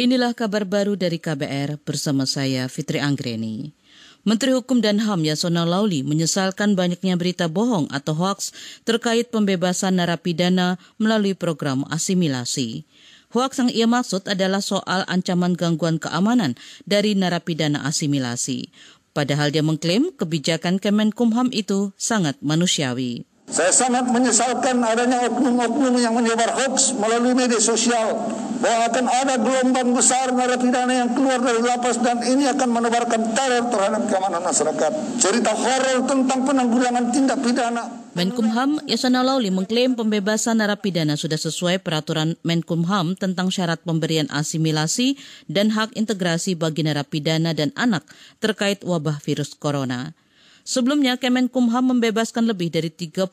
Inilah kabar baru dari KBR bersama saya Fitri Anggreni. Menteri Hukum dan HAM Yasona Lauli menyesalkan banyaknya berita bohong atau hoaks terkait pembebasan narapidana melalui program asimilasi. Hoaks yang ia maksud adalah soal ancaman gangguan keamanan dari narapidana asimilasi. Padahal dia mengklaim kebijakan Kemenkumham itu sangat manusiawi. Saya sangat menyesalkan adanya oknum-oknum yang menyebar hoax melalui media sosial bahwa akan ada gelombang besar narapidana yang keluar dari lapas dan ini akan menebarkan teror terhadap keamanan masyarakat. Cerita horor tentang penanggulangan tindak pidana. Menkumham Yasona Lauli mengklaim pembebasan narapidana sudah sesuai peraturan Menkumham tentang syarat pemberian asimilasi dan hak integrasi bagi narapidana dan anak terkait wabah virus corona. Sebelumnya, Kemenkumham membebaskan lebih dari 38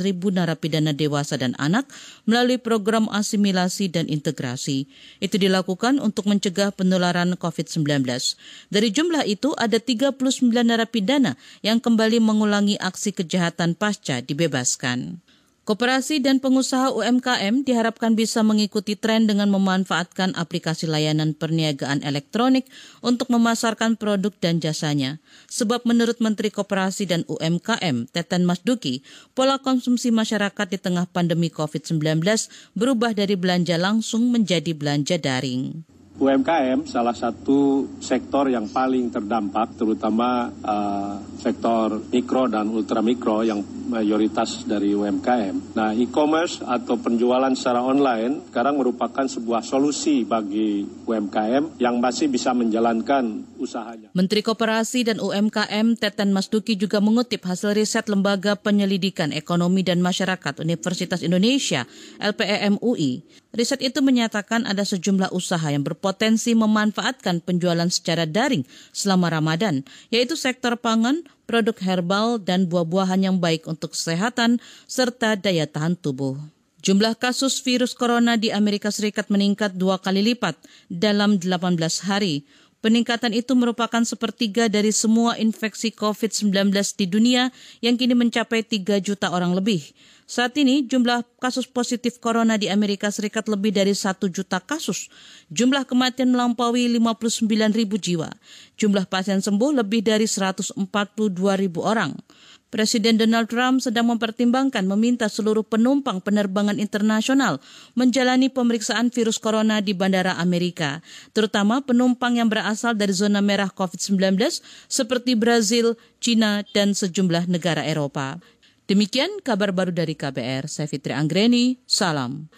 ribu narapidana dewasa dan anak melalui program asimilasi dan integrasi. Itu dilakukan untuk mencegah penularan COVID-19. Dari jumlah itu, ada 39 narapidana yang kembali mengulangi aksi kejahatan pasca dibebaskan. Koperasi dan pengusaha UMKM diharapkan bisa mengikuti tren dengan memanfaatkan aplikasi layanan perniagaan elektronik untuk memasarkan produk dan jasanya. Sebab menurut Menteri Koperasi dan UMKM, Teten Masduki, pola konsumsi masyarakat di tengah pandemi COVID-19 berubah dari belanja langsung menjadi belanja daring. UMKM salah satu sektor yang paling terdampak, terutama uh, sektor mikro dan ultramikro yang mayoritas dari UMKM. Nah, e-commerce atau penjualan secara online sekarang merupakan sebuah solusi bagi UMKM yang masih bisa menjalankan usahanya. Menteri Koperasi dan UMKM Teten Masduki juga mengutip hasil riset Lembaga Penyelidikan Ekonomi dan Masyarakat Universitas Indonesia LPEM UI. Riset itu menyatakan ada sejumlah usaha yang berpotensi memanfaatkan penjualan secara daring selama Ramadan, yaitu sektor pangan, produk herbal, dan buah-buahan yang baik untuk kesehatan serta daya tahan tubuh. Jumlah kasus virus corona di Amerika Serikat meningkat dua kali lipat dalam 18 hari. Peningkatan itu merupakan sepertiga dari semua infeksi COVID-19 di dunia yang kini mencapai 3 juta orang lebih. Saat ini jumlah kasus positif corona di Amerika Serikat lebih dari 1 juta kasus. Jumlah kematian melampaui 59 ribu jiwa. Jumlah pasien sembuh lebih dari 142 ribu orang. Presiden Donald Trump sedang mempertimbangkan meminta seluruh penumpang penerbangan internasional menjalani pemeriksaan virus corona di bandara Amerika, terutama penumpang yang berasal dari zona merah COVID-19 seperti Brazil, China, dan sejumlah negara Eropa. Demikian kabar baru dari KBR, saya Fitri Anggreni, salam.